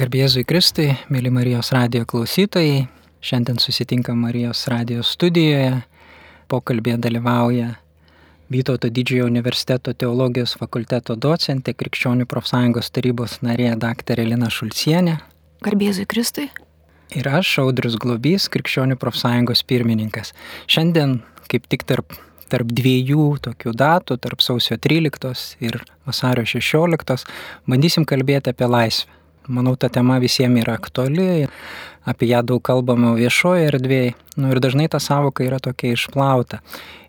Garbėzui Kristui, mėly Marijos radio klausytojai, šiandien susitinkam Marijos radio studijoje, pokalbėje dalyvauja Vytauto didžiojo universiteto teologijos fakulteto docentė, Krikščionių profsąjungos tarybos narė dr. Lina Šulcienė. Garbėzui Kristui. Ir aš, Audrius Globys, Krikščionių profsąjungos pirmininkas. Šiandien kaip tik tarp, tarp dviejų tokių datų, tarp sausio 13 ir vasario 16, bandysim kalbėti apie laisvę. Manau, ta tema visiems yra aktuali, apie ją daug kalbama viešoje erdvėje nu, ir dažnai ta savoka yra tokia išplauta.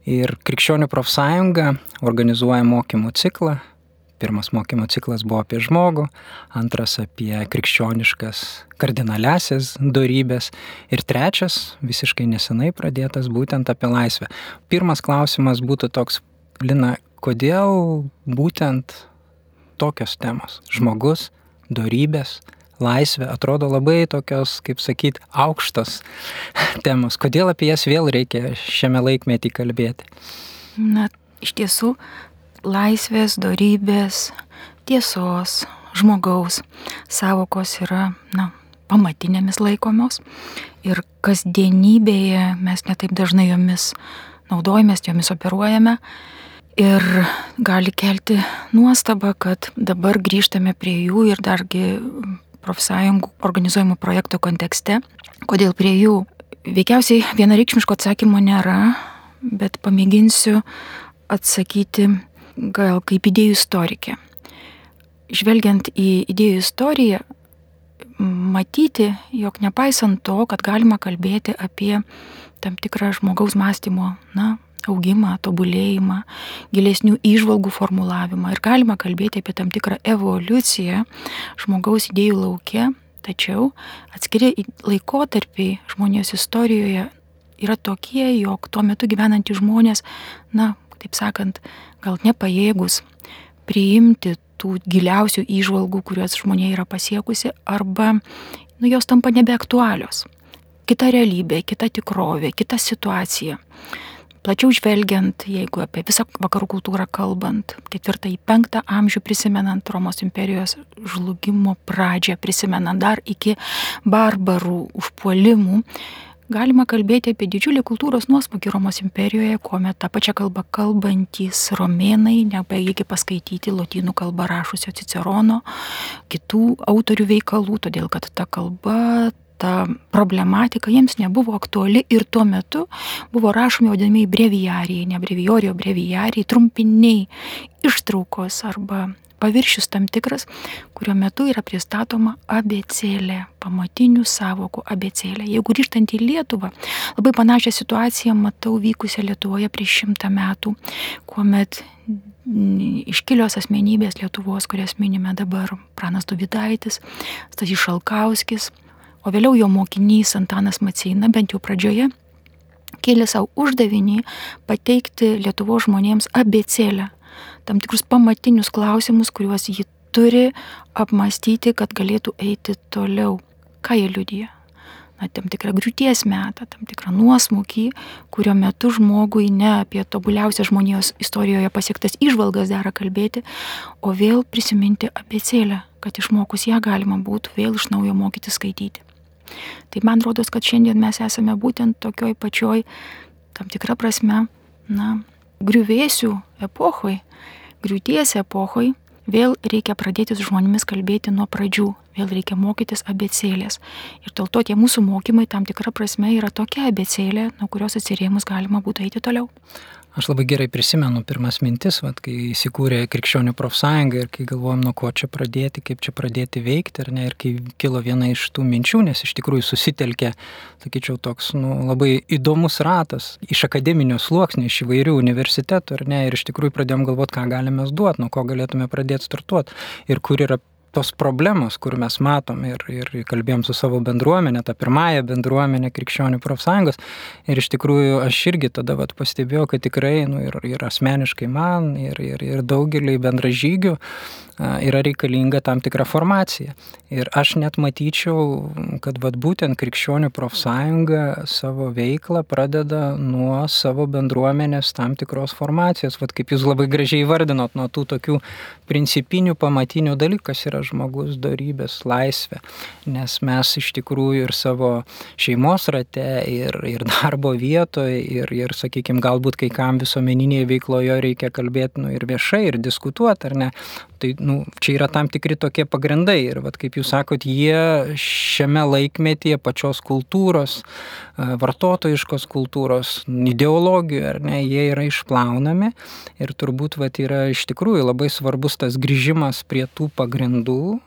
Ir Krikščionių profsąjunga organizuoja mokymų ciklą. Pirmas mokymo ciklas buvo apie žmogų, antras apie krikščioniškas kardinaliasias darybės ir trečias, visiškai nesenai pradėtas, būtent apie laisvę. Pirmas klausimas būtų toks, Lina, kodėl būtent tokios temos - žmogus, darybės, laisvė atrodo labai tokios, kaip sakyt, aukštos temos. Kodėl apie jas vėl reikia šiame laikmetį kalbėti? Na, iš tiesų, laisvės, darybės, tiesos, žmogaus savokos yra, na, pamatinėmis laikomos ir kasdienybėje mes netaip dažnai jomis naudojamės, jomis operuojame. Ir gali kelti nuostabą, kad dabar grįžtame prie jų ir dargi profsąjungų organizuojamų projektų kontekste. Kodėl prie jų? Veikiausiai vienareikšmiško atsakymo nėra, bet pamėginsiu atsakyti gal kaip idėjų istorikė. Žvelgiant į idėjų istoriją, matyti, jog nepaisant to, kad galima kalbėti apie tam tikrą žmogaus mąstymo, na, augimą, tobulėjimą, gilesnių įžvalgų formulavimą ir galima kalbėti apie tam tikrą evoliuciją žmogaus idėjų laukia, tačiau atskiri laikotarpiai žmonijos istorijoje yra tokie, jog tuo metu gyvenantys žmonės, na, taip sakant, gal nepajėgus priimti tų giliausių įžvalgų, kuriuos žmonė yra pasiekusi, arba nu, jos tampa nebeaktualios. Kita realybė, kita tikrovė, kita situacija plačiau žvelgiant, jeigu apie visą vakarų kultūrą kalbant, ketvirtąjį, penktą amžių prisimenant Romos imperijos žlugimo pradžią, prisimenant dar iki barbarų užpuolimų, galima kalbėti apie didžiulį kultūros nuosmukį Romos imperijoje, kuomet tą pačią kalbą kalbantys romėnai nebaigė paskaityti lotynų kalbą rašusio Cicerono, kitų autorių veikalų, todėl kad ta kalba ta problematika jiems nebuvo aktuali ir tuo metu buvo rašomi vadinamieji breviarijai, ne brevijorijo breviarijai, trumpiniai, ištraukos arba paviršius tam tikras, kurio metu yra pristatoma abecėlė, pamatinių savokų abecėlė. Jeigu grįžtant į Lietuvą, labai panašią situaciją matau vykusią Lietuvoje prieš šimtą metų, kuomet iškilios asmenybės Lietuvos, kurias minime dabar, Pranas Dovydaitis, Stasys Šalkauskis, o vėliau jo mokinys Antanas Maceina, bent jau pradžioje, kėlė savo uždavinį pateikti Lietuvo žmonėms abecėlę, tam tikrus pamatinius klausimus, kuriuos ji turi apmastyti, kad galėtų eiti toliau. Ką jie liudija? Na, tam tikrą griūties metą, tam tikrą nuosmukį, kurio metu žmogui ne apie tobuliausią žmonijos istorijoje pasiektas išvalgas dera kalbėti, o vėl prisiminti abecėlę, kad išmokus ją galima būtų vėl iš naujo mokyti skaityti. Tai man rodos, kad šiandien mes esame būtent tokioj pačioj, tam tikrą prasme, na, griuvėsių epochoj, griūties epochoj, vėl reikia pradėti su žmonėmis kalbėti nuo pradžių, vėl reikia mokytis abecėlės. Ir dėl to tie mūsų mokymai tam tikrą prasme yra tokia abecėlė, nuo kurios atsirėmus galima būtų eiti toliau. Aš labai gerai prisimenu pirmas mintis, vat, kai įsikūrė Krikščionių profsąjunga ir kai galvojom, nuo ko čia pradėti, kaip čia pradėti veikti, ne, ir kai kilo viena iš tų minčių, nes iš tikrųjų susitelkė, sakyčiau, toks nu, labai įdomus ratas iš akademinio sluoksnio, iš įvairių universitetų, ne, ir iš tikrųjų pradėjom galvoti, ką galime duoti, nuo ko galėtume pradėti startuoti ir kur yra tos problemos, kur mes matom ir, ir kalbėjom su savo bendruomenė, tą pirmąją bendruomenę krikščionių profsąjungos. Ir iš tikrųjų aš irgi tada vat, pastebėjau, kad tikrai nu, ir, ir asmeniškai man, ir, ir, ir daugeliai bendražygių yra reikalinga tam tikra formacija. Ir aš net matyčiau, kad vat, būtent krikščionių profsąjunga savo veiklą pradeda nuo savo bendruomenės tam tikros formacijos. Vat, kaip jūs labai gražiai vardinot, nuo tų tokių principinių pamatinių dalykų, kas yra žmogus darybės laisvė. Nes mes iš tikrųjų ir savo šeimos rate, ir, ir darbo vietoje, ir, ir sakykime, galbūt kai kam visuomeninėje veikloje reikia kalbėti nu, ir viešai, ir diskutuoti, ar ne. Tai nu, čia yra tam tikri tokie pagrindai. Ir vat, kaip jūs sakot, jie šiame laikmetyje pačios kultūros, vartotojiškos kultūros, ideologijų, ar ne, jie yra išplaunami. Ir turbūt vat, yra iš tikrųjų labai svarbus tas grįžimas prie tų pagrindų,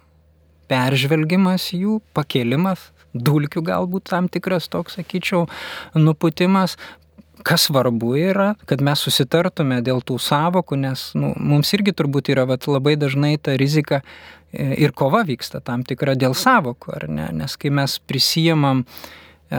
peržvelgimas jų, pakelimas, dulkių galbūt tam tikras toks, sakyčiau, nuputimas, kas svarbu yra, kad mes susitartume dėl tų savokų, nes nu, mums irgi turbūt yra vat, labai dažnai ta rizika e, ir kova vyksta tam tikra dėl savokų, ar ne? Nes kai mes prisijimam E,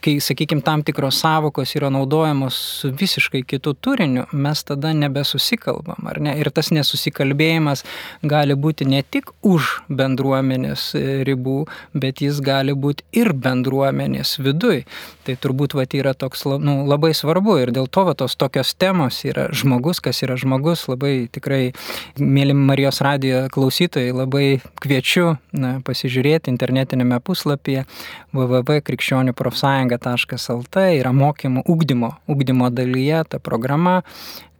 kai, sakykime, tam tikros savokos yra naudojamos su visiškai kitu turiniu, mes tada nebesusikalbam, ar ne? Ir tas nesusikalbėjimas gali būti ne tik už bendruomenės e, ribų, bet jis gali būti ir bendruomenės viduj. Tai turbūt va, yra toks nu, labai svarbu ir dėl to va, tos tokios temos yra žmogus, kas yra žmogus, labai tikrai, mėly Marijos radijo klausytojai, labai kviečiu na, pasižiūrėti internetinėme puslapyje www.krikščionys krikščionių profsąjunga.lt yra mokymų ugdymo, ugdymo dalyje ta programa,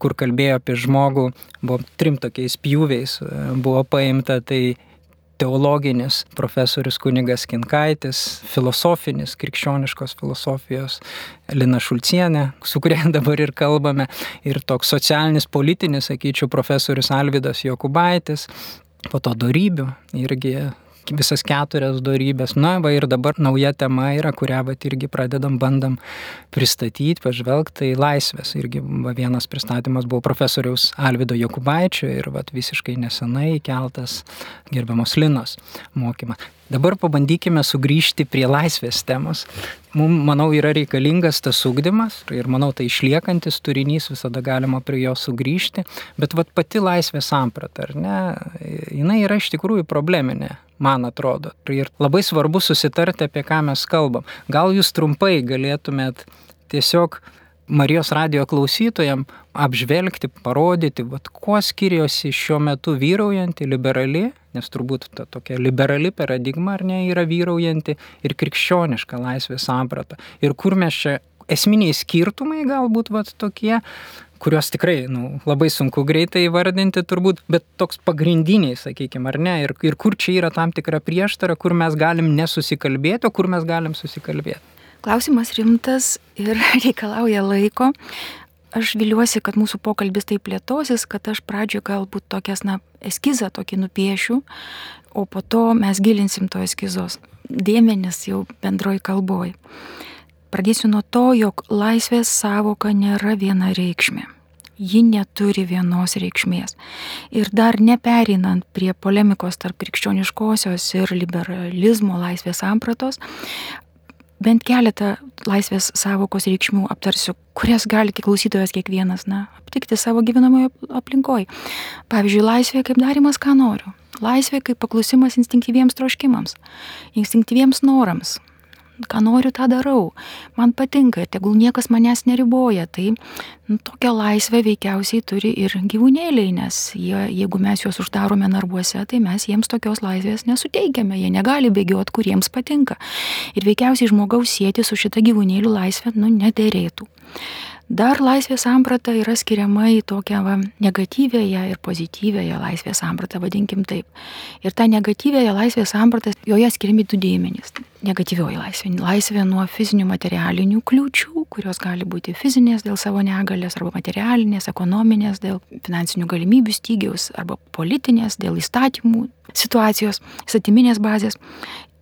kur kalbėjo apie žmogų, buvo trim tokiais pjūviais, buvo paimta tai teologinis profesorius kunigas Kinkaitis, filosofinis, krikščioniškos filosofijos Lina Šulcienė, su kuria dabar ir kalbame, ir toks socialinis, politinis, sakyčiau, profesorius Alvidas Jokubaitis, po to darybių irgi visas keturias darybės. Na, va ir dabar nauja tema yra, kurią va irgi pradedam, bandam pristatyti, pažvelgti, tai laisvės. Irgi va, vienas pristatymas buvo profesoriaus Alvido Jokubaičio ir va visiškai nesenai keltas gerbiamos Linos mokymas. Dabar pabandykime sugrįžti prie laisvės temos. Mums, manau, yra reikalingas tas ugdymas ir, manau, tai išliekantis turinys, visada galima prie jo sugrįžti, bet vat, pati laisvės samprata, ar ne, jinai yra iš tikrųjų probleminė man atrodo. Ir labai svarbu susitarti, apie ką mes kalbam. Gal jūs trumpai galėtumėt tiesiog Marijos radio klausytojams apžvelgti, parodyti, vat, kuo skiriasi šiuo metu vyraujanti liberali, nes turbūt ta tokia liberali paradigma ar ne yra vyraujanti ir krikščioniška laisvės samprata. Ir kur mes čia esminiai skirtumai galbūt vat, tokie, kuriuos tikrai nu, labai sunku greitai įvardinti turbūt, bet toks pagrindiniai, sakykime, ar ne, ir, ir kur čia yra tam tikra prieštara, kur mes galim nesusikalbėti, o kur mes galim susikalbėti. Klausimas rimtas ir reikalauja laiko. Aš viliuosi, kad mūsų pokalbis taip plėtosis, kad aš pradžioje galbūt tokias, na, eskizą tokį nupiešiu, o po to mes gilinsim to eskizos dėmenis jau bendroj kalboj. Pradėsiu nuo to, jog laisvės savoka nėra viena reikšmė. Ji neturi vienos reikšmės. Ir dar neperinant prie polemikos tarp krikščioniškosios ir liberalizmo laisvės sampratos, bent keletą laisvės savokos reikšmių aptarsiu, kurias gali klausytojas kiekvienas, na, aptikti savo gyvenamojo aplinkoje. Pavyzdžiui, laisvė kaip darimas, ką noriu. Laisvė kaip paklusimas instinktyviems troškimams, instinktyviems norams, ką noriu, tą darau. Man patinka, tegul niekas manęs neriboja. Tai nu, tokią laisvę veikiausiai turi ir gyvūnėliai, nes jie, jeigu mes juos uždarome narvuose, tai mes jiems tokios laisvės nesuteikiame. Jie negali bėgioti, kuriems patinka. Ir veikiausiai žmogaus sėti su šita gyvūnėlių laisvė, nu, nederėtų. Dar laisvės samprata yra skiriama į tokią va, negatyvėją ir pozityvėją laisvės sampratą, vadinkim taip. Ir ta negatyvėja laisvės samprata, joje skiriami du dėmenys. Negatyvioji laisvė. Laisvė nuo fizinių materialinių kliūčių, kurios gali būti fizinės dėl savo negalės, arba materialinės, ekonominės dėl finansinių galimybių stygiaus, arba politinės dėl įstatymų situacijos, įstatyminės bazės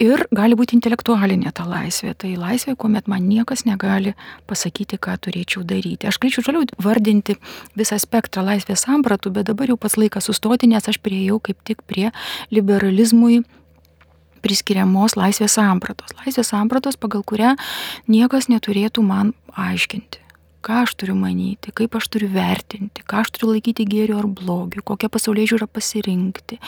ir gali būti intelektualinė ta laisvė. Tai laisvė, kuomet man niekas negali pasakyti, ką turėčiau daryti. Aš galėčiau toliau vardinti visą spektrą laisvės sampratų, bet dabar jau pats laikas sustoti, nes aš prieėjau kaip tik prie liberalizmui priskiriamos laisvės sampratos. Laisvės sampratos, pagal kurią niekas neturėtų man aiškinti ką aš turiu manyti, kaip aš turiu vertinti, ką aš turiu laikyti gėriu ar blogiu, kokią pasaulyje žiūrą pasirinkti,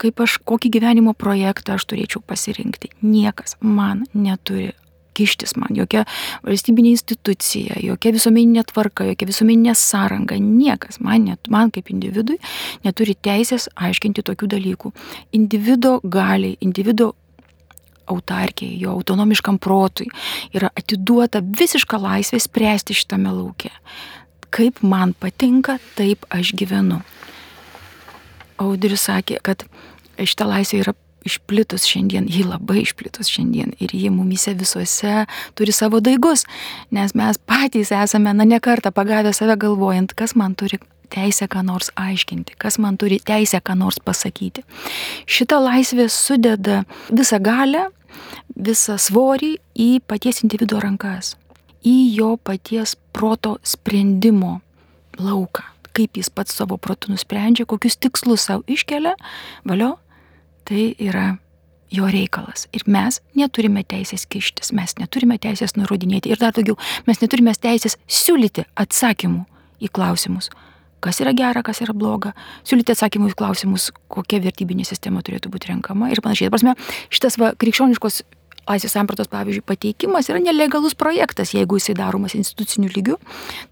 kaip aš, kokį gyvenimo projektą aš turėčiau pasirinkti. Niekas man neturi kištis man, jokia valstybinė institucija, jokia visuomeninė tvarka, jokia visuomeninė sąranga, niekas man, net, man kaip individui neturi teisės aiškinti tokių dalykų. Individo galiai, individo autarkiai, jo autonomiškam protui yra atiduota visiška laisvė spręsti šitame lauke. Kaip man patinka, taip aš gyvenu. Audrius sakė, kad šita laisvė yra išplitus šiandien, ji labai išplitus šiandien ir ji mumise visuose turi savo daigus, nes mes patys esame, na, nekartą pagavę save galvojant, kas man turi teisę ką nors aiškinti, kas man turi teisę ką nors pasakyti. Šita laisvė sudeda visą galę visą svorį į paties individuo rankas, į jo paties proto sprendimo lauką, kaip jis pats savo protų nusprendžia, kokius tikslus savo iškelia, valio, tai yra jo reikalas. Ir mes neturime teisės kištis, mes neturime teisės nurodinėti ir dar daugiau, mes neturime teisės siūlyti atsakymų į klausimus, kas yra gera, kas yra bloga, siūlyti atsakymų į klausimus, kokia vertybinė sistema turėtų būti renkama ir panašiai. Prasme, šitas va, krikščioniškos laisvės sampratos, pavyzdžiui, pateikimas yra nelegalus projektas, jeigu jisai daromas instituciniu lygiu,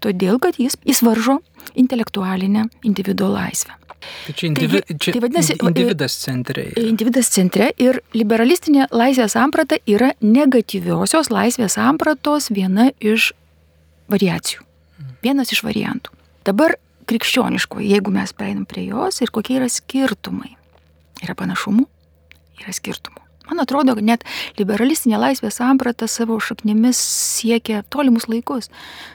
todėl kad jis, jis varžo intelektualinę individuo laisvę. Tai čia, indivi, Taigi, čia tai vadinasi, individas centre. Yra. Individas centre ir liberalistinė laisvės samprata yra negatyviosios laisvės sampratos viena iš variacijų. Vienas iš variantų. Dabar krikščioniškoji, jeigu mes prieinam prie jos ir kokie yra skirtumai. Yra panašumų, yra skirtumų. Man atrodo, net liberalistinė laisvės samprata savo šaknimis siekia tolimus laikus.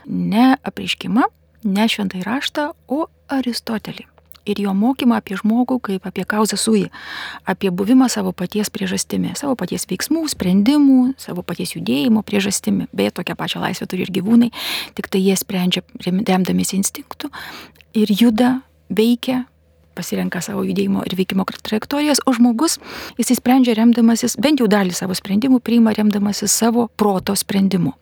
Ne apreiškimą, ne šventai raštą, o Aristotelį. Ir jo mokymą apie žmogų kaip apie kauzą sui, apie buvimą savo paties priežastimi, savo paties veiksmų, sprendimų, savo paties judėjimo priežastimi. Beje, tokią pačią laisvę turi ir gyvūnai, tik tai jie sprendžia remdamėsi instinktų ir juda, veikia pasirenka savo judėjimo ir veikimo trajektorijas, o žmogus, jisai sprendžia remdamasis, bent jau dalį savo sprendimų priima remdamasis savo proto sprendimu.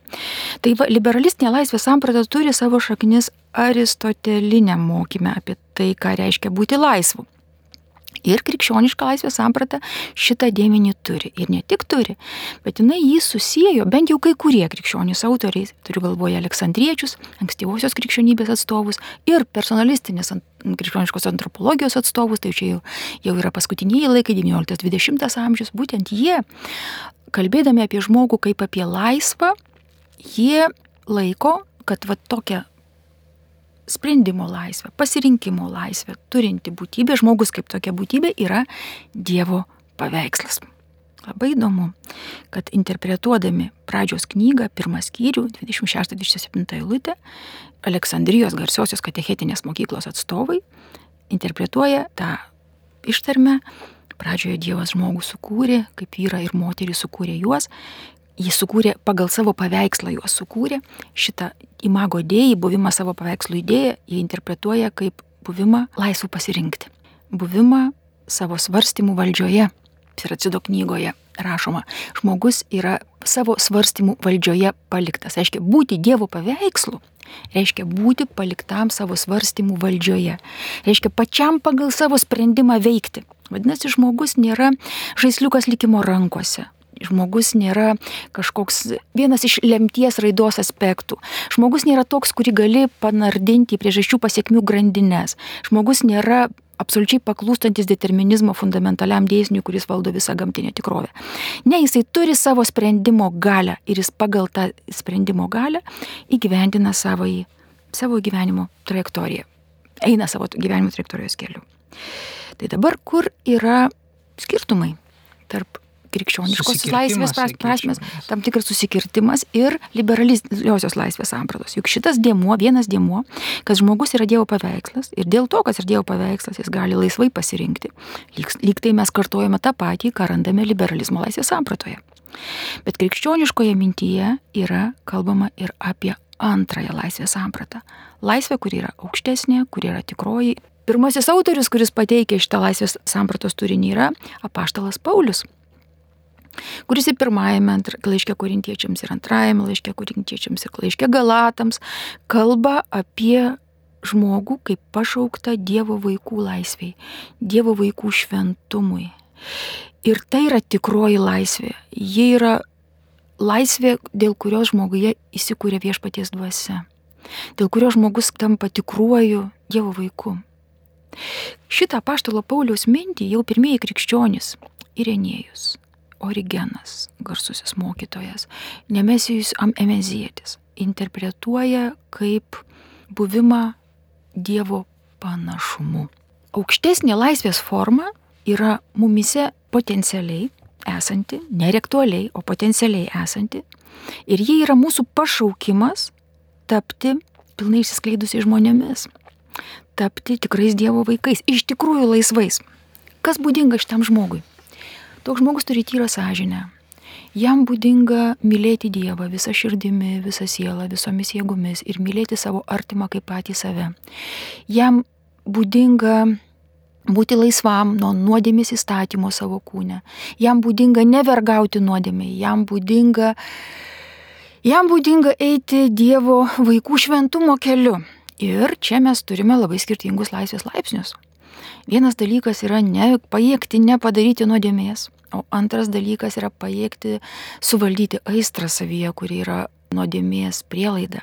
Tai va, liberalistinė laisvės samprata turi savo šaknis aristoteliniam mokymę apie tai, ką reiškia būti laisvu. Ir krikščioniška laisvės samprata šitą dėmenį turi. Ir ne tik turi, bet jinai jį susijo, bent jau kai kurie krikščionys autoriai, turiu galvoje Aleksandriečius, ankstyvosios krikščionybės atstovus ir personalistinės krikščioniškos antropologijos atstovus, tai čia jau, jau yra paskutiniai laikai, 19-20 amžius, būtent jie, kalbėdami apie žmogų kaip apie laisvą, jie laiko, kad va tokia sprendimo laisvę, pasirinkimo laisvę turinti būtybė, žmogus kaip tokia būtybė yra Dievo paveikslas. Labai įdomu, kad interpretuodami pradžios knygą, pirmą skyrių, 26-27 eilutę, Aleksandrijos garsiosios katechetinės mokyklos atstovai interpretuoja tą ištarmę, pradžioje Dievas žmogų sukūrė, kaip vyrą ir moterį sukūrė juos, jis sukūrė pagal savo paveikslą juos sukūrė, šitą imago dėjį, buvimą savo paveikslų idėją, jie interpretuoja kaip buvimą laisvų pasirinkti. Buvimą savo svarstymų valdžioje. Siracido knygoje rašoma, žmogus yra savo svarstymų valdžioje paliktas. Reiškia, būti Dievo paveikslu reiškia būti paliktam savo svarstymų valdžioje. Reiškia pačiam pagal savo sprendimą veikti. Vadinasi, žmogus nėra žaisliukas likimo rankose žmogus nėra kažkoks vienas iš lemties raidos aspektų. Žmogus nėra toks, kurį gali panardinti į priežasčių pasiekmių grandinės. Žmogus nėra absoliučiai paklūstantis determinizmo fundamentaliam dėsniui, kuris valdo visą gamtinę tikrovę. Ne, jisai turi savo sprendimo galę ir jis pagal tą sprendimo galę įgyvendina savo, į, savo gyvenimo trajektoriją. Eina savo gyvenimo trajektorijos keliu. Tai dabar kur yra skirtumai tarp krikščioniškos laisvės prasmės, tam tikras susikirtimas ir liberaliosios laisvės sampratos. Juk šitas dėmuo, vienas dėmuo, kad žmogus yra Dievo paveikslas ir dėl to, kas yra Dievo paveikslas, jis gali laisvai pasirinkti. Lyg, lyg tai mes kartojame tą patį, ką randame liberalizmo laisvės sampratoje. Bet krikščioniškoje mintyje yra kalbama ir apie antrąją laisvės sampratą. Laisvė, kuri yra aukštesnė, kuri yra tikroji. Pirmasis autorius, kuris pateikė šitą laisvės sampratos turinį, yra apaštalas Paulius kuris ir pirmajame laiške korintiečiams, ir antrajame laiške korintiečiams, ir laiške galatams kalba apie žmogų kaip pašauktą Dievo vaikų laisviai, Dievo vaikų šventumui. Ir tai yra tikroji laisvė. Jie yra laisvė, dėl kurios žmoguje įsikūrė viešpaties dvasia, dėl kurios žmogus tampa tikruoju Dievo vaiku. Šitą paštalo Pauliaus mintį jau pirmieji krikščionys - Irenėjus, Origenas, garsusis mokytojas, Nemesijus Amemezietis interpretuoja kaip buvimą Dievo panašumu. Aukštesnė laisvės forma yra mumise potencialiai esanti, nerektualiai, o potencialiai esanti. Ir jie yra mūsų pašaukimas tapti pilnai išsiskleidusiai žmonėmis. Tapti tikrais Dievo vaikais, iš tikrųjų laisvais. Kas būdinga šitam žmogui? Toks žmogus turi tyrą sąžinę, Jam būdinga mylėti Dievą visą širdimi, visą sielą, visomis jėgomis ir mylėti savo artimą kaip patį save. Jam būdinga būti laisvam nuo nuodėmės įstatymo savo kūne. Jam būdinga nevergauti nuodėmiai, jam būdinga, jam būdinga eiti Dievo vaikų šventumo keliu. Ir čia mes turime labai skirtingus laisvės laipsnius. Vienas dalykas yra ne pajėgti nepadaryti nuodėmės, O antras dalykas yra pajėgti suvaldyti aistrą savyje, kuri yra nuodėmės prielaida.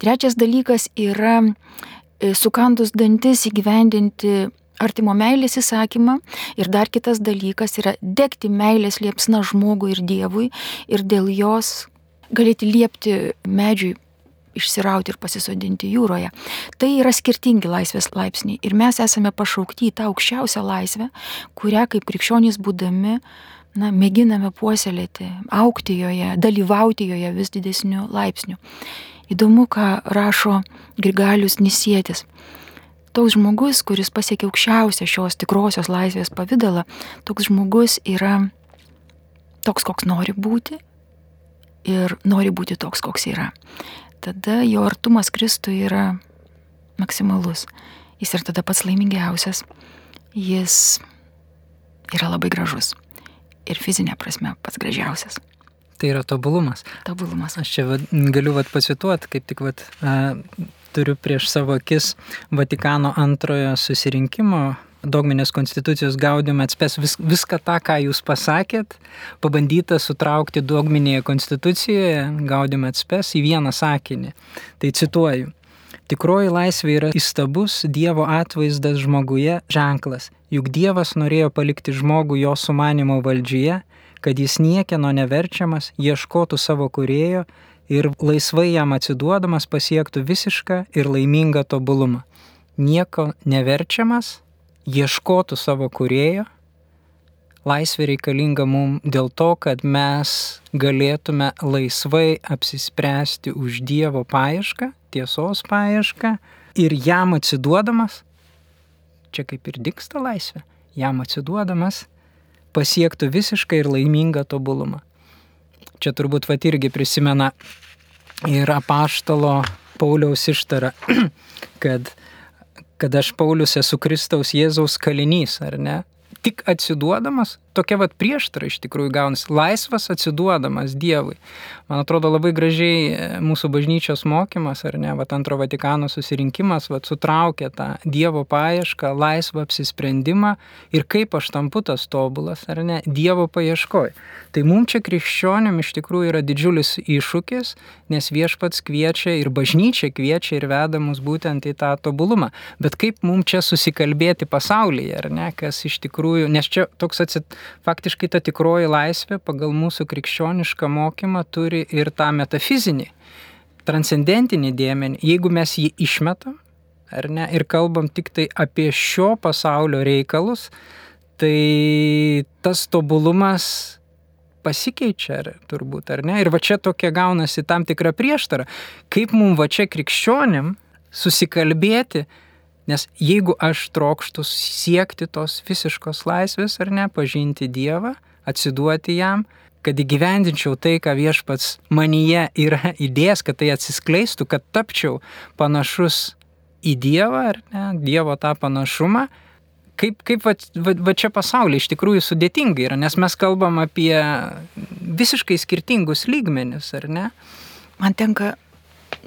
Trečias dalykas yra e, sukandus dantis įgyvendinti artimo meilės įsakymą. Ir dar kitas dalykas yra degti meilės liepsna žmogui ir Dievui ir dėl jos galėti liepti medžiui išsirauti ir pasisodinti jūroje. Tai yra skirtingi laisvės laipsniai ir mes esame pašaukti į tą aukščiausią laisvę, kurią kaip krikščionys būdami na, mėginame puoselėti, aukti joje, dalyvauti joje vis didesniu laipsniu. Įdomu, ką rašo Grigalius Nisėtis. Toks žmogus, kuris pasiekia aukščiausią šios tikrosios laisvės pavydalą, toks žmogus yra toks, koks nori būti ir nori būti toks, koks yra tada jo artumas Kristui yra maksimalus. Jis ir tada pats laimingiausias. Jis yra labai gražus. Ir fizinė prasme pats gražiausias. Tai yra tobulumas. Tobulumas. Aš čia vat, galiu vat, pasituoti, kaip tik vat, a, turiu prieš savo akis Vatikano antrojo susirinkimo dogminės konstitucijos gaudime atspės vis, viską tą, ką jūs pasakėt, pabandyta sutraukti dogminėje konstitucijoje, gaudime atspės į vieną sakinį. Tai cituoju. Tikroji laisvė yra įstabus Dievo atvaizdas žmoguje ženklas, juk Dievas norėjo palikti žmogų jo sumanimo valdžioje, kad jis niekieno neverčiamas ieškotų savo kurėjo ir laisvai jam atsiduodamas pasiektų visišką ir laimingą tobulumą. Nieko neverčiamas, ieškotų savo kurėjo. Laisvė reikalinga mums dėl to, kad mes galėtume laisvai apsispręsti už Dievo paiešką, tiesos paiešką ir jam atsiduodamas, čia kaip ir diksta laisvė, jam atsiduodamas pasiektų visišką ir laimingą tobulumą. Čia turbūt vat irgi prisimena ir apaštalo Pauliaus ištara, kad kad aš Paulius esu Kristaus Jėzaus kalinys, ar ne? Tik atsiduodamas tokia vat prieštara iš tikrųjų gaunasi. Laisvas atsiduodamas Dievui. Man atrodo labai gražiai e, mūsų bažnyčios mokymas, ar ne, vat antro Vatikano susirinkimas, vat sutraukė tą Dievo paiešką, laisvą apsisprendimą ir kaip aš tampu tas tobulas, ar ne, Dievo paieškoj. Tai mums čia krikščionim iš tikrųjų yra didžiulis iššūkis, nes viešpats kviečia ir bažnyčia kviečia ir veda mus būtent į tą tobulumą. Bet kaip mums čia susikalbėti pasaulyje, ar ne, kas iš tikrųjų, nes čia toks atsit faktiškai ta tikroji laisvė pagal mūsų krikščionišką mokymą turi ir tą metafizinį, transcendentinį dėmenį. Jeigu mes jį išmetam, ar ne, ir kalbam tik tai apie šio pasaulio reikalus, tai tas tobulumas pasikeičia, ar, turbūt, ar ne? Ir va čia tokia gaunasi tam tikra prieštara. Kaip mums va čia krikščionim susikalbėti Nes jeigu aš trokštų siekti tos visiškos laisvės ar ne, pažinti Dievą, atsiduoti jam, kad įgyvendinčiau tai, ką viešpats manyje yra įdės, kad tai atsiskleistų, kad tapčiau panašus į Dievą ar ne, Dievo tą panašumą, kaip, kaip va, va, va čia pasaulyje iš tikrųjų sudėtinga yra, nes mes kalbam apie visiškai skirtingus lygmenis, ar ne? Man tenka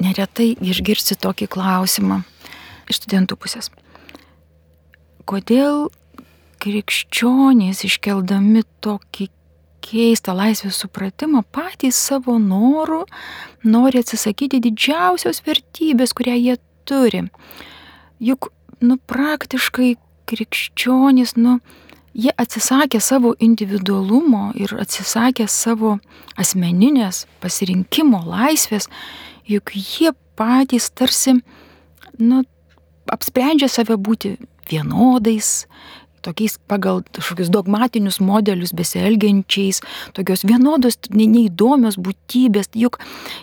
neretai išgirsti tokį klausimą iš studentų pusės. Kodėl krikščionys iškeldami tokį keistą laisvės supratimą patys savo norų nori atsisakyti didžiausios vertybės, kurią jie turi. Juk, nu, praktiškai krikščionys, nu, jie atsisakė savo individualumo ir atsisakė savo asmeninės pasirinkimo laisvės, juk jie patys tarsi, nu, apsprendžia save būti vienodais, tokiais pagal kažkokius dogmatinius modelius besielgiančiais, tokios vienodos, neįdomios būtybės. Juk,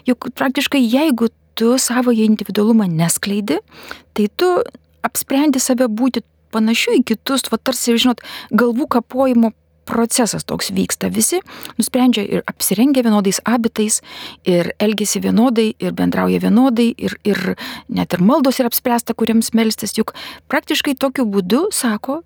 juk praktiškai jeigu tu savo individualumą neskleidi, tai tu apsprendi save būti panašiu į kitus, va tarsi, žinot, galvų kapojimo procesas toks vyksta. Visi nusprendžia ir apsirengia vienodais abitais, ir elgesi vienodai, ir bendrauja vienodai, ir, ir net ir maldos yra apspręsta, kuriems melstis. Juk praktiškai tokiu būdu, sako,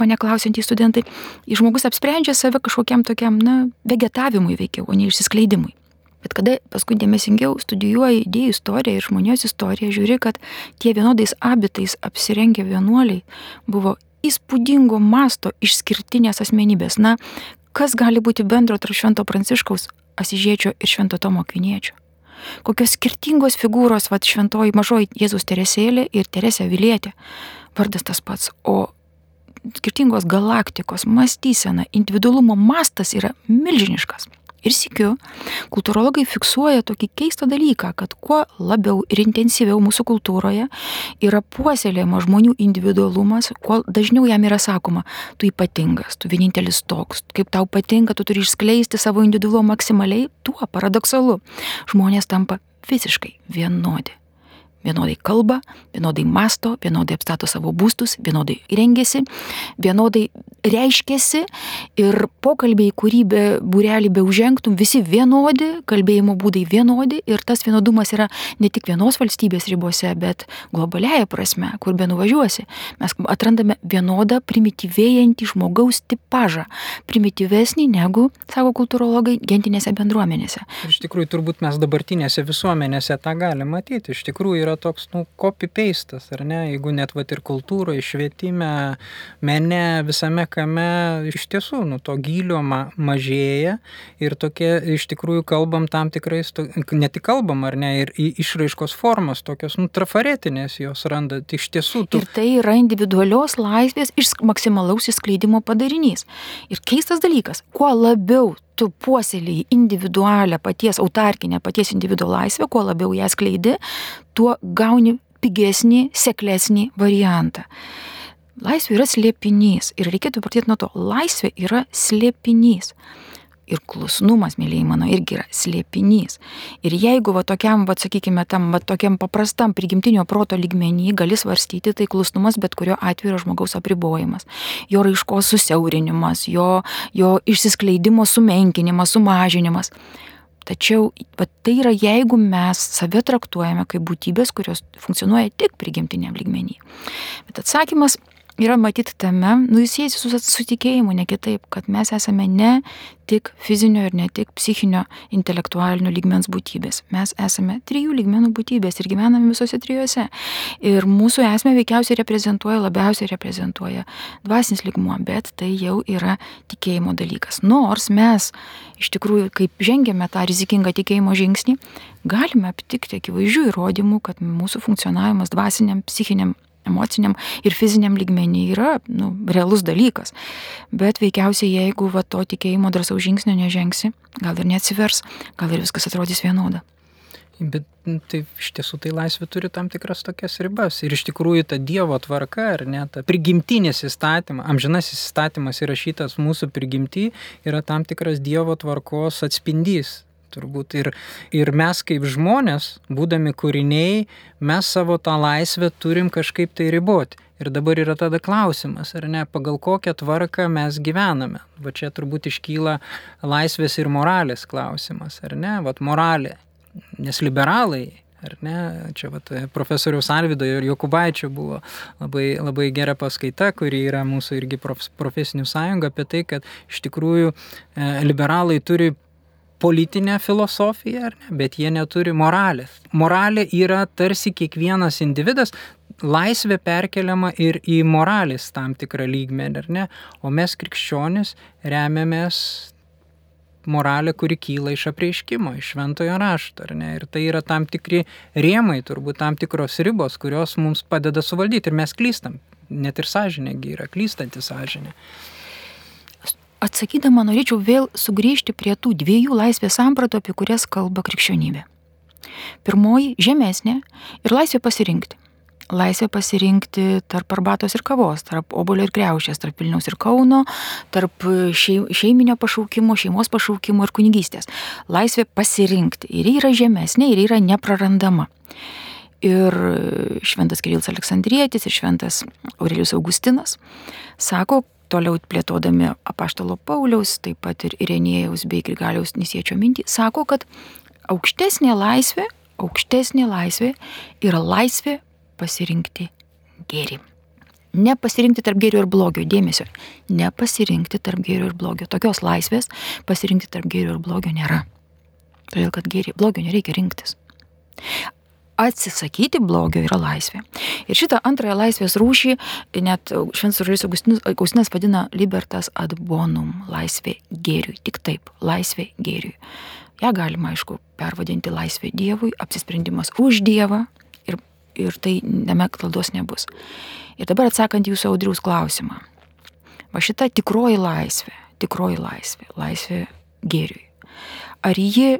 mane klausiantys studentai, žmogus apsprendžia save kažkokiam tokiam, na, vegetavimui veikiau, o ne išsiskleidimui. Bet kada paskui dėmesingiau studijuoji idėjų istoriją ir žmonijos istoriją, žiūri, kad tie vienodais abitais apsirengę vienuoliai buvo įspūdingo masto išskirtinės asmenybės. Na, kas gali būti bendro tarp Švento Pranciškaus, Asižiečio ir Švento Tomo Kviniečio? Kokios skirtingos figūros, va, šventoji mažoji Jėzus Teresėlė ir Teresė Vilietė. Vardas tas pats, o skirtingos galaktikos, mąstysena, individualumo mastas yra milžiniškas. Ir sikiu, kultūrologai fiksuoja tokį keistą dalyką, kad kuo labiau ir intensyviau mūsų kultūroje yra puoselėjama žmonių individualumas, kuo dažniau jam yra sakoma, tu ypatingas, tu vienintelis toks, kaip tau patinka, tu turi išskleisti savo individualumą maksimaliai, tuo paradoksalu. Žmonės tampa visiškai vienodi vienodai kalba, vienodai masto, vienodai apstato savo būstus, vienodai rengiasi, vienodai reiškiasi ir pokalbiai, kurį be būrelį be užžengtum, visi vienodi, kalbėjimo būdai vienodi ir tas vienodumas yra ne tik vienos valstybės ribose, bet globaliaja prasme, kur be nuvažiuosi. Mes atrandame vienodą primityvėjantį žmogaus tipažą, primityvesnį negu, sako kultūrologai, gentinėse bendruomenėse. Iš tikrųjų, turbūt mes dabartinėse visuomenėse tą galime matyti. Iš tikrųjų yra toks, nu, copy-pastas, ar ne, jeigu net vat ir kultūroje, švietime, mene, visame kame, iš tiesų, nu, to gylio ma mažėja ir tokie, iš tikrųjų, kalbam tam tikrais, to, ne tik kalbam, ar ne, ir išraiškos formos, tokios, nu, trafaretinės jos randa, iš tiesų. Tu... Ir tai yra individualios laisvės iš maksimalaus įskleidimo padarinys. Ir keistas dalykas, kuo labiau tu puoselėjai individualią paties autarkinę, paties individuo laisvę, kuo labiau ją skleidi, tuo gauni pigesnį, seklesnį variantą. Laisvė yra slėpinys ir reikėtų pradėti nuo to. Laisvė yra slėpinys ir klusnumas, mėlyjei mano, irgi yra slėpinys. Ir jeigu va tokiam, va sakykime, tam va tokiam paprastam prigimtinio proto lygmenį gali svarstyti, tai klusnumas bet kurio atveju yra žmogaus apribojimas. Jo raiškos susiaurinimas, jo, jo išsiskleidimo sumenkinimas, sumažinimas. Tačiau va, tai yra jeigu mes save traktuojame kaip būtybės, kurios funkcionuoja tik prigimtiniam lygmenį. Bet atsakymas yra matyti tame, nu jis siejasi su, su tikėjimu, ne kitaip, kad mes esame ne tik fizinio ir ne tik psichinio, intelektualinio lygmens būtybės. Mes esame trijų lygmenų būtybės ir gyvename visose trijose. Ir mūsų esmė veikiausiai reprezentuoja, labiausiai reprezentuoja dvasinis lygmuo, bet tai jau yra tikėjimo dalykas. Nors mes iš tikrųjų, kaip žengėme tą rizikingą tikėjimo žingsnį, galime aptikti akivaizdžių įrodymų, kad mūsų funkcionavimas dvasiniam, psichiniam emociniam ir fiziniam lygmenį yra nu, realus dalykas. Bet veikiausiai, jeigu va, to tikėjimo drąsaus žingsnio nežengsi, gal ir neatsivers, gal ir viskas atrodys vienoda. Bet nu, tai iš tiesų tai laisvė turi tam tikras tokias ribas. Ir iš tikrųjų ta Dievo tvarka, ar ne, ta prigimtinis įstatymas, amžinasis įstatymas įrašytas mūsų prigimti, yra tam tikras Dievo tvarkos atspindys turbūt. Ir, ir mes kaip žmonės, būdami kūriniai, mes savo tą laisvę turim kažkaip tai riboti. Ir dabar yra tada klausimas, ar ne, pagal kokią tvarką mes gyvename. Va čia turbūt iškyla laisvės ir moralės klausimas, ar ne, va moralė. Nes liberalai ar ne? Čia vat, profesoriaus Alvido ir Jokubaičio buvo labai, labai gera paskaita, kuri yra mūsų irgi prof, profesinių sąjunga apie tai, kad iš tikrųjų e, liberalai turi politinę filosofiją, ne, bet jie neturi moralės. Moralė yra tarsi kiekvienas individas, laisvė perkeliama ir į moralės tam tikrą lygmenį, ar ne? O mes krikščionis remiamės moralę, kuri kyla iš apreiškimo, iš šventojo rašto, ar ne? Ir tai yra tam tikri rėmai, turbūt tam tikros ribos, kurios mums padeda suvaldyti ir mes klystam. Net ir sąžinėgi yra klystanti sąžinė. Atsakydama norėčiau vėl sugrįžti prie tų dviejų laisvės sampratų, apie kurias kalba krikščionybė. Pirmoji - žemesnė ir laisvė pasirinkti laisvė pasirinkti tarp arbatos ir kavos, tarp obolio ir kreušės, tarp Vilniaus ir Kauno, tarp šeiminio pašaukimo, šeimos pašaukimo ir kunigystės. Laisvė pasirinkti. Ir yra žemesnė, ir yra neprarandama. Ir šventas Kirilas Aleksandrietis, ir šventas Aurelius Augustinas sako, toliau plėtodami apaštalo Pauliaus, taip pat ir Irenėjaus bei Grigaliaus Nisiečio mintį, sako, kad aukštesnė laisvė, aukštesnė laisvė yra laisvė pasirinkti gėrį. Nepasirinkti tarp gėrio ir blogio, dėmesio, nepasirinkti tarp gėrio ir blogio. Tokios laisvės pasirinkti tarp gėrio ir blogio nėra. Todėl, kad gėrį, blogio nereikia rinktis. Atsisakyti blogio yra laisvė. Ir šitą antrąją laisvės rūšį net Šventas Augustinas, vadina libertas ad bonum, laisvė gėriui. Tik taip, laisvė gėriui. Ja galima, aišku, pervadinti laisvė Dievui, apsisprendimas už Dievą, ir tai neme klaidos nebus. Ir dabar atsakant jūsų audriaus klausimą. Va šita tikroji laisvė, tikroji laisvė, laisvė gėriui. Ar ji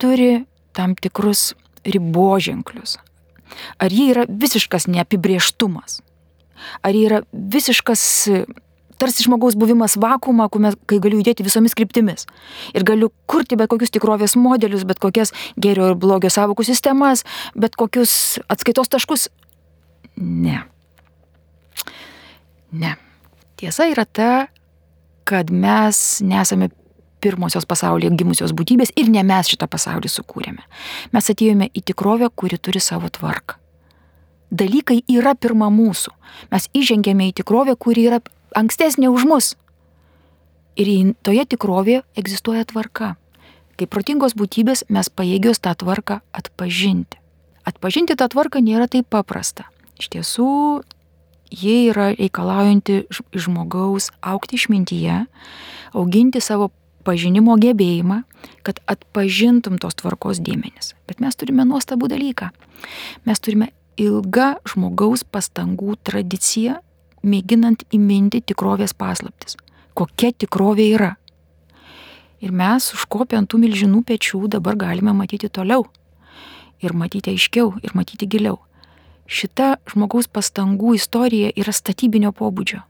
turi tam tikrus riboženklius? Ar ji yra visiškas neapibrieštumas? Ar ji yra visiškas tarsi žmogaus buvimas vakumą, kai galiu judėti visomis kryptimis. Ir galiu kurti bet kokius tikrovės modelius, bet kokias gėrio ir blogio savokų sistemas, bet kokius atskaitos taškus. Ne. Ne. Tiesa yra ta, kad mes nesame pirmosios pasaulyje gimusios būtybės ir ne mes šitą pasaulį sukūrėme. Mes atėjome į tikrovę, kuri turi savo tvarką. Dalykai yra pirma mūsų. Mes įžengėme į tikrovę, kuri yra ankstesnė už mus. Ir toje tikrovėje egzistuoja tvarka. Kaip protingos būtybės mes pajėgios tą tvarką atpažinti. Atpažinti tą tvarką nėra taip paprasta. Iš tiesų, jie yra reikalaujanti žmogaus aukti išmintyje, auginti savo pažinimo gebėjimą, kad atpažintum tos tvarkos dėmenis. Bet mes turime nuostabų dalyką. Mes turime ilgą žmogaus pastangų tradiciją mėginant įminti tikrovės paslaptis. Kokia tikrovė yra. Ir mes užkopę ant tų milžinų pečių dabar galime matyti toliau. Ir matyti aiškiau, ir matyti giliau. Šita žmogaus pastangų istorija yra statybinio pobūdžio.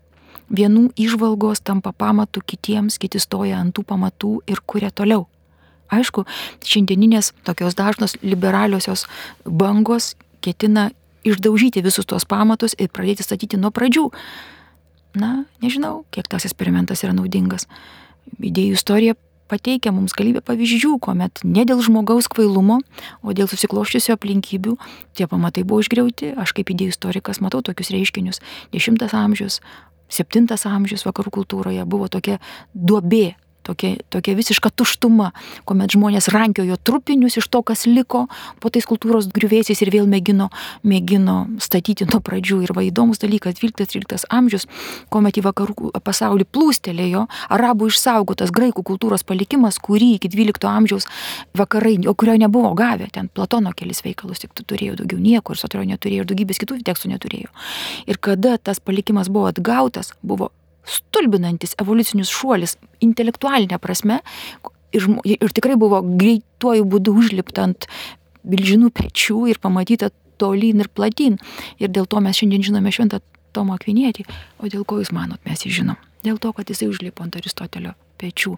Vienų išvalgos tampa pamatų kitiems, kiti stoja ant tų pamatų ir kuria toliau. Aišku, šiandieninės tokios dažnos liberaliosios bangos ketina išdaužyti visus tuos pamatus ir pradėti statyti nuo pradžių. Na, nežinau, kiek tas eksperimentas yra naudingas. Idėjų istorija pateikia mums galybę pavyzdžių, kuomet ne dėl žmogaus kvailumo, o dėl susikloščiusių aplinkybių tie pamatai buvo išgriauti. Aš kaip idėjų istorikas matau tokius reiškinius. Dešimtas amžius, septintas amžius vakarų kultūroje buvo tokia duobė tokia, tokia visiška tuštuma, kuomet žmonės rankiojo trupinius iš to, kas liko po tais kultūros griuvėsiais ir vėl mėgino, mėgino statyti nuo pradžių. Ir va įdomus dalykas, 12-13 amžius, kuomet į vakarų pasaulį plūstelėjo arabų išsaugotas graikų kultūros palikimas, kurį iki 12 amžiaus vakarai, o kurio nebuvo gavę, ten Platono kelis veikalus tik turėjo daugiau nieko ir Sotrio neturėjo ir daugybės kitų tekstų neturėjo. Ir kada tas palikimas buvo atgautas, buvo stulbinantis evoliucinis šuolis intelektualinė prasme ir, ir tikrai buvo greituoju būdu užlipta ant milžinų pečių ir pamatyta tolyn ir platyn. Ir dėl to mes šiandien žinome šventą Tomą Akvinietį. O dėl ko jūs manot, mes jį žinom? Dėl to, kad jisai užlipo ant Aristotelio pečių.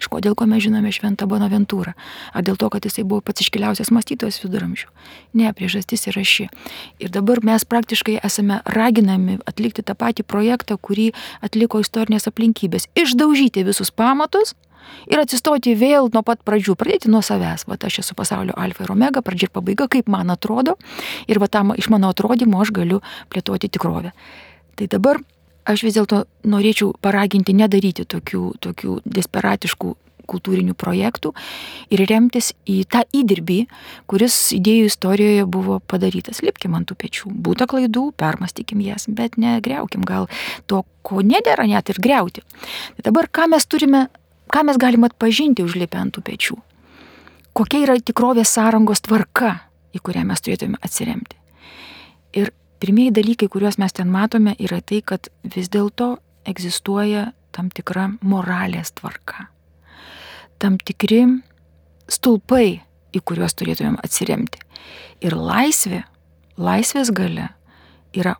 Iš ko dėl ko mes žinome šventą Bonaventūrą? Ar dėl to, kad jisai buvo pats iškiliausias mąstytojas viduramžių? Ne, priežastis yra ši. Ir dabar mes praktiškai esame raginami atlikti tą patį projektą, kurį atliko istorinės aplinkybės. Išdaužyti visus pamatus, Ir atsistoti vėl nuo pat pradžių, pradėti nuo savęs. Va, aš esu pasaulio alfa ir omega, pradžia ir pabaiga, kaip man atrodo. Ir va tam iš mano atrodymo aš galiu plėtoti tikrovę. Tai dabar aš vis dėlto norėčiau paraginti nedaryti tokių, tokių desperatiškų kultūrinių projektų ir remtis į tą įdirbį, kuris idėjų istorijoje buvo padarytas. Lipkim ant tų pečių. Būta klaidų, permastykim jas, bet negriaukim gal to, ko nedėra net ir greuti. Tai dabar ką mes turime, ką mes galime atpažinti užlipę ant tų pečių? Kokia yra tikrovės sąrangos tvarka, į kurią mes turėtume atsiremti. Ir pirmieji dalykai, kuriuos mes ten matome, yra tai, kad vis dėlto egzistuoja tam tikra moralės tvarka tam tikri stulpai, į kuriuos turėtumėm atsiremti. Ir laisvė, laisvės gale yra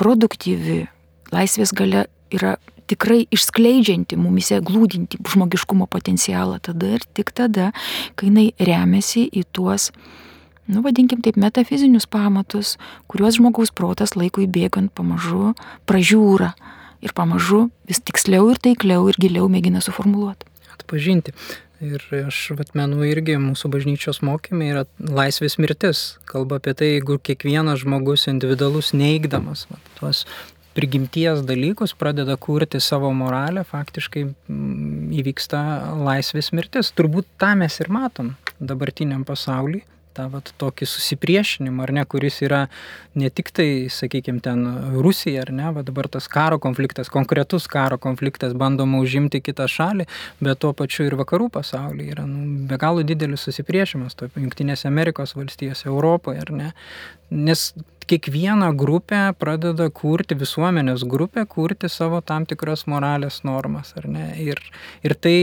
produktyvi, laisvės gale yra tikrai išskleidžianti, mumise glūdinti žmogiškumo potencialą tada ir tik tada, kai jinai remiasi į tuos, nu vadinkim taip, metafizinius pamatus, kuriuos žmogaus protas laikui bėgant pamažu pražiūra ir pamažu vis tiksliau ir taikliau ir giliau mėgina suformuoluoti atpažinti. Ir aš atmenu irgi mūsų bažnyčios mokymai yra laisvės mirtis. Kalba apie tai, jeigu kiekvienas žmogus individualus neigdamas va, tuos prigimties dalykus pradeda kurti savo moralę, faktiškai mm, įvyksta laisvės mirtis. Turbūt tą mes ir matom dabartiniam pasauliu tą vat, tokį susipriešinimą, ar ne, kuris yra ne tik tai, sakykime, ten Rusija, ar ne, va dabar tas karo konfliktas, konkretus karo konfliktas, bandoma užimti kitą šalį, bet tuo pačiu ir vakarų pasaulyje yra nu, be galo didelis susipriešimas, to Junktinėse Amerikos valstijose, Europoje, ar ne. Nes kiekviena grupė pradeda kurti, visuomenės grupė kurti savo tam tikras moralės normas, ar ne? Ir, ir tai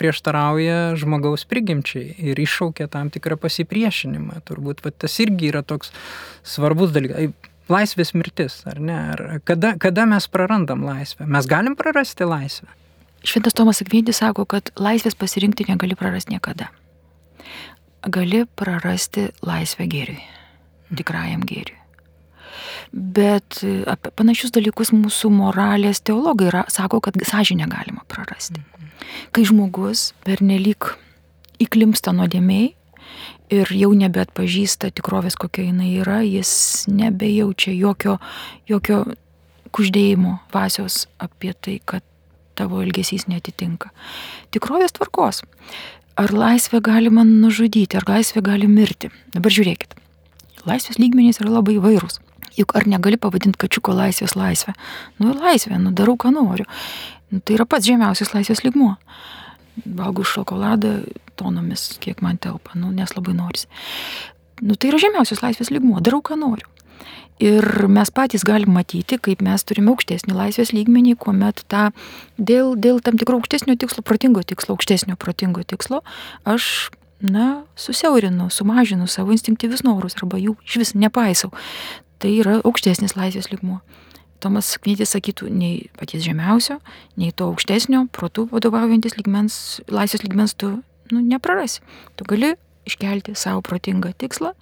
prieštarauja žmogaus prigimčiai ir iššaukia tam tikrą pasipriešinimą. Turbūt va, tas irgi yra toks svarbus dalykas. Laisvės mirtis, ar ne? Ar kada, kada mes prarandam laisvę? Mes galim prarasti laisvę? Šventas Tomas Akvėdis sako, kad laisvės pasirinkti negali prarasti niekada. Gali prarasti laisvę gėriui, tikrajam gėriui. Bet e, apie panašius dalykus mūsų moralės teologai yra, sako, kad sąžinę galima prarasti. Kai žmogus pernelyg įklimpsta nuodėmiai ir jau nebeatpažįsta tikrovės, kokia jinai yra, jis nebejaučia jokio, jokio kuždėjimo vasios apie tai, kad tavo elgesys netitinka. Tikrovės tvarkos. Ar laisvė galima nužudyti, ar laisvė gali mirti? Dabar žiūrėkit. Laisvės lygmenys yra labai vairūs. Juk ar negali pavadinti kačiuko laisvės laisvę? Nu, laisvė, nu, darau, ką noriu. Nu, tai yra pats žemiausias laisvės lygmuo. Valgau šokoladą tonomis, kiek man telpa, nu, nes labai norisi. Nu, tai yra žemiausias laisvės lygmuo, darau, ką noriu. Ir mes patys galim matyti, kaip mes turime aukštesnį laisvės lygmenį, kuomet tą dėl, dėl tam tikro aukštesnio tikslo, protingo tikslo, aukštesnio protingo tikslo, aš na, susiaurinu, sumažinu savo instinktyvius norus arba jų iš vis nepaisau tai yra aukštesnis laisvės lygmuo. Tomas Knytis sakytų, nei paties žemiausio, nei to aukštesnio, protų vadovaujantis lygmens, laisvės lygmens tu nu, neprarasi. Tu gali iškelti savo protingą tikslą,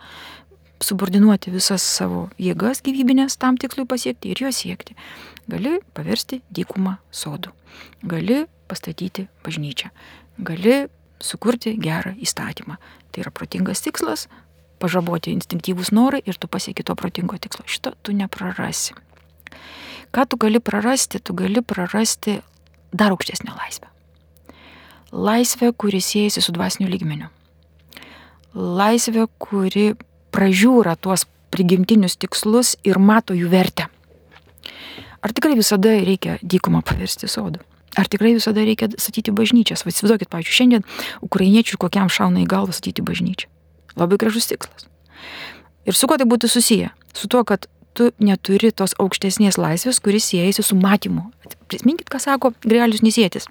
subordinuoti visas savo jėgas gyvybinės tam tikslui pasiekti ir jo siekti. Gali paversti dykumą sodų. Gali pastatyti bažnyčią. Gali sukurti gerą įstatymą. Tai yra protingas tikslas, pažaboti instinktyvūs norai ir tu pasieki to protingo tikslo. Šito tu neprarasi. Ką tu gali prarasti? Tu gali prarasti dar aukštesnę laisvę. Laisvę, kuri siejasi su dvasiniu lygmeniu. Laisvė, kuri pražiūra tuos prigimtinius tikslus ir mato jų vertę. Ar tikrai visada reikia dykumą paversti sodu? Ar tikrai visada reikia statyti bažnyčias? Vaizduokit, pavyzdžiui, šiandien ukrainiečių kokiam šauna į galvą statyti bažnyčią. Labai gražus tikslas. Ir su kuo tai būtų susiję? Su tuo, kad tu neturi tos aukštesnės laisvės, kuris siejasi su matymu. Prisiminkit, ką sako Grelius Nisėtis.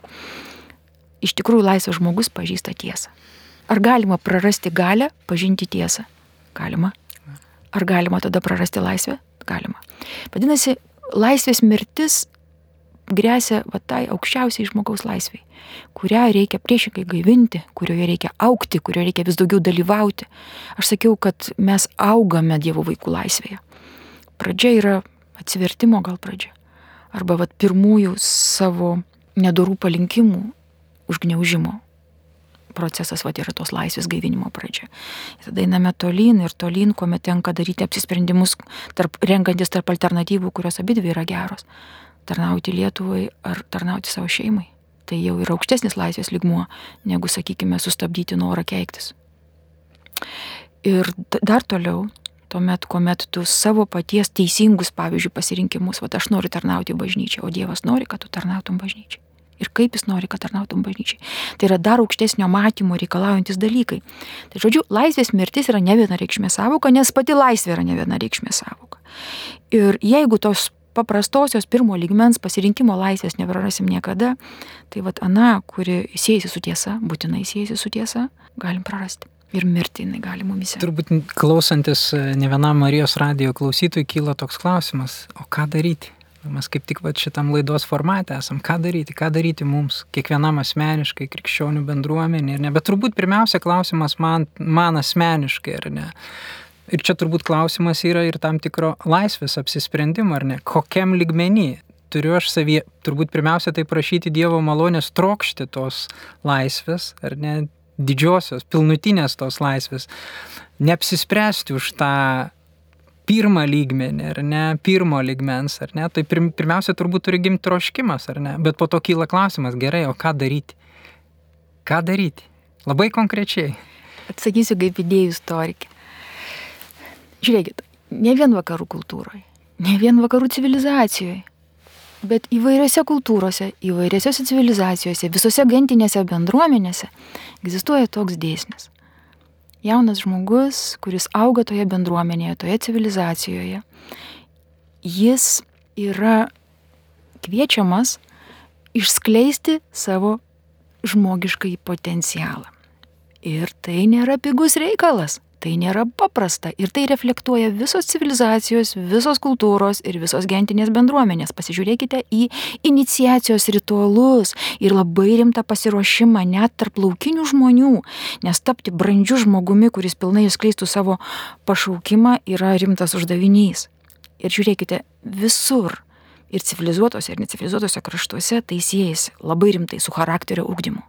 Iš tikrųjų, laisvas žmogus pažįsta tiesą. Ar galima prarasti galę pažinti tiesą? Galima. Ar galima tada prarasti laisvę? Galima. Vadinasi, laisvės mirtis grėsia va tai aukščiausiai žmogaus laisviai, kurią reikia priešingai gaivinti, kurioje reikia aukti, kurioje reikia vis daugiau dalyvauti. Aš sakiau, kad mes augame Dievo vaikų laisvėje. Pradžia yra atsivertimo gal pradžia. Arba va pirmųjų savo nedorų palinkimų užgneužimo procesas, va, yra tos laisvės gaivinimo pradžia. Ir tada einame tolyn ir tolyn, kuomet tenka daryti apsisprendimus, tarp, renkantis tarp alternatyvų, kurios abi dvi yra geros. Tarnauti Lietuvai ar tarnauti savo šeimai. Tai jau yra aukštesnis laisvės ligmuo, negu, sakykime, sustabdyti norą keiktis. Ir dar toliau, tuomet, kuomet tu savo paties teisingus, pavyzdžiui, pasirinkimus, va aš noriu tarnauti bažnyčiai, o Dievas nori, kad tu tarnautum bažnyčiai. Ir kaip jis nori, kad tarnautum bažnyčiai. Tai yra dar aukštesnio matymo reikalaujantis dalykai. Tai žodžiu, laisvės mirtis yra ne viena reikšmė savoka, nes pati laisvė yra ne viena reikšmė savoka. Ir jeigu tos paprastosios pirmo lygmens pasirinkimo laisvės neprarasim niekada, tai vad Ana, kuri siejasi su tiesa, būtinai siejasi su tiesa, galim prarasti ir mirti jinai gali mumise. Turbūt klausantis e, ne vienam Marijos radio klausytojui kyla toks klausimas, o ką daryti? Mes kaip tik va šitam laidos formate esam, ką daryti, ką daryti mums, kiekvienam asmeniškai, krikščionių bendruomenė ne, bet turbūt pirmiausia klausimas man, man asmeniškai, ar ne. Ir čia turbūt klausimas yra ir tam tikro laisvės apsisprendimo, ar ne, kokiam ligmenį turiu aš savyje, turbūt pirmiausia tai prašyti Dievo malonės trokšti tos laisvės, ar ne, didžiosios, pilnutinės tos laisvės, neapsispręsti už tą pirmą lygmenį, ar ne, pirmo lygmens, ar ne, tai pir, pirmiausia turbūt turi gimti troškimas, ar ne, bet po to kyla klausimas, gerai, o ką daryti? Ką daryti? Labai konkrečiai. Atsakysiu kaip idėjų istorikė. Žiūrėkit, ne vien vakarų kultūroje, ne vien vakarų civilizacijoje, bet įvairiose kultūrose, įvairiose civilizacijose, visose gentinėse bendruomenėse egzistuoja toks dėsnis. Jaunas žmogus, kuris auga toje bendruomenėje, toje civilizacijoje, jis yra kviečiamas išskleisti savo žmogiškai potencialą. Ir tai nėra pigus reikalas. Tai nėra paprasta ir tai reflektuoja visos civilizacijos, visos kultūros ir visos gentinės bendruomenės. Pasižiūrėkite į iniciacijos ritualus ir labai rimtą pasiruošimą net tarp laukinių žmonių, nes tapti brandžiu žmogumi, kuris pilnai išskleistų savo pašaukimą, yra rimtas uždavinys. Ir žiūrėkite, visur ir civilizuotose ir necivilizuotose kraštuose tai siejasi labai rimtai su charakterio ugdymu.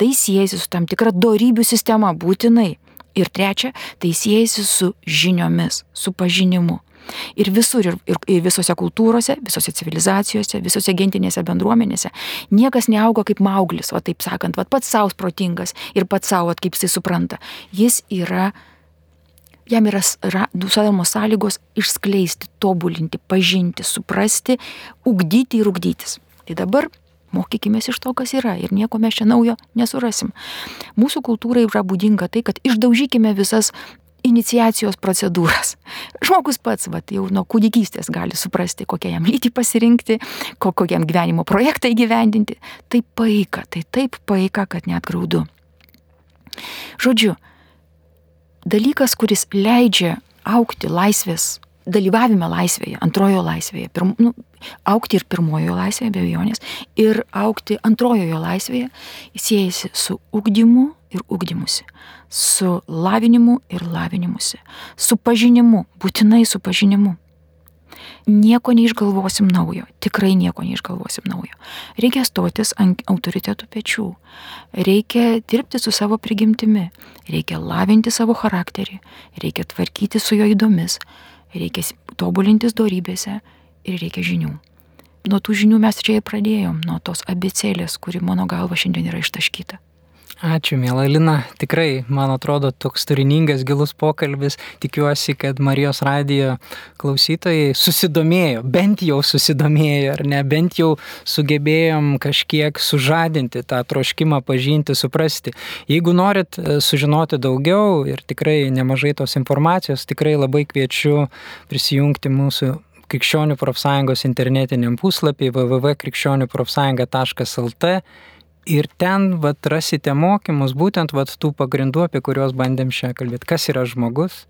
Tai siejasi su tam tikra darybių sistema būtinai Ir trečia, tai siejasi su žiniomis, su pažinimu. Ir visur, ir, ir, ir visose kultūrose, visose civilizacijose, visose gentinėse bendruomenėse niekas neauga kaip mauglis, o taip sakant, va, pats savo protingas ir pats savo, kaip jisai supranta. Jis yra, jam yra dusadamos sąlygos išskleisti, tobulinti, pažinti, suprasti, ugdyti ir ugdytis. Tai dabar Mokykime iš to, kas yra ir nieko mes čia naujo nesurasim. Mūsų kultūrai yra būdinga tai, kad išdaužykime visas iniciacijos procedūras. Žmogus pats, va, jau nuo kūdikystės gali suprasti, kokią jam lytį pasirinkti, kokiam gyvenimo projektą įgyvendinti. Tai paika, tai taip paika, kad net graudu. Žodžiu, dalykas, kuris leidžia aukti laisvės dalyvavime laisvėje, antrojo laisvėje, pirm, nu, aukti ir pirmojo laisvėje, be abejonės, ir aukti antrojojo laisvėje, siejasi su ugdymu ir ugdymusi, su lavinimu ir lavinimusi, su pažinimu, būtinai su pažinimu. Nieko neišgalvosim naujo, tikrai nieko neišgalvosim naujo. Reikia stotis ant autoritetų pečių, reikia dirbti su savo prigimtimi, reikia lavinti savo charakterį, reikia tvarkyti su jo įdomis, reikia tobulintis darybėse ir reikia žinių. Nuo tų žinių mes čia ir pradėjom, nuo tos abecėlės, kuri mano galva šiandien yra ištaškyta. Ačiū, mėla Lina. Tikrai, man atrodo, toks turiningas, gilus pokalbis. Tikiuosi, kad Marijos radijo klausytojai susidomėjo, bent jau susidomėjo, ar ne, bent jau sugebėjom kažkiek sužadinti tą troškimą pažinti, suprasti. Jeigu norit e, sužinoti daugiau ir tikrai nemažai tos informacijos, tikrai labai kviečiu prisijungti mūsų Krikščionių profsąjungos internetiniam puslapį www.krikščioniuprofsąjunga.lt Ir ten vat, rasite mokymus, būtent vat, tų pagrindų, apie kuriuos bandėm šią kalbėti. Kas yra žmogus,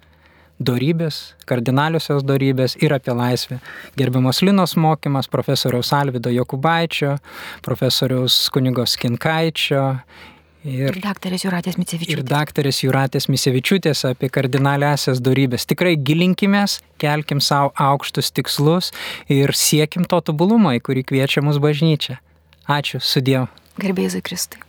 darybės, kardinaliosios darybės ir apie laisvę. Gerbiamos Linos mokymas, profesoriaus Alvido Jokubaičio, profesoriaus kunigos Kinkaičio. Ir, ir daktarės Juratės Micevičiūtės. Ir daktarės Juratės Micevičiūtės apie kardinaliasias darybės. Tikrai gilinkimės, kelkim savo aukštus tikslus ir siekim to tobulumo, į kurį kviečia mus bažnyčia. Ačiū, sudėjau. Garbėzai Kristai.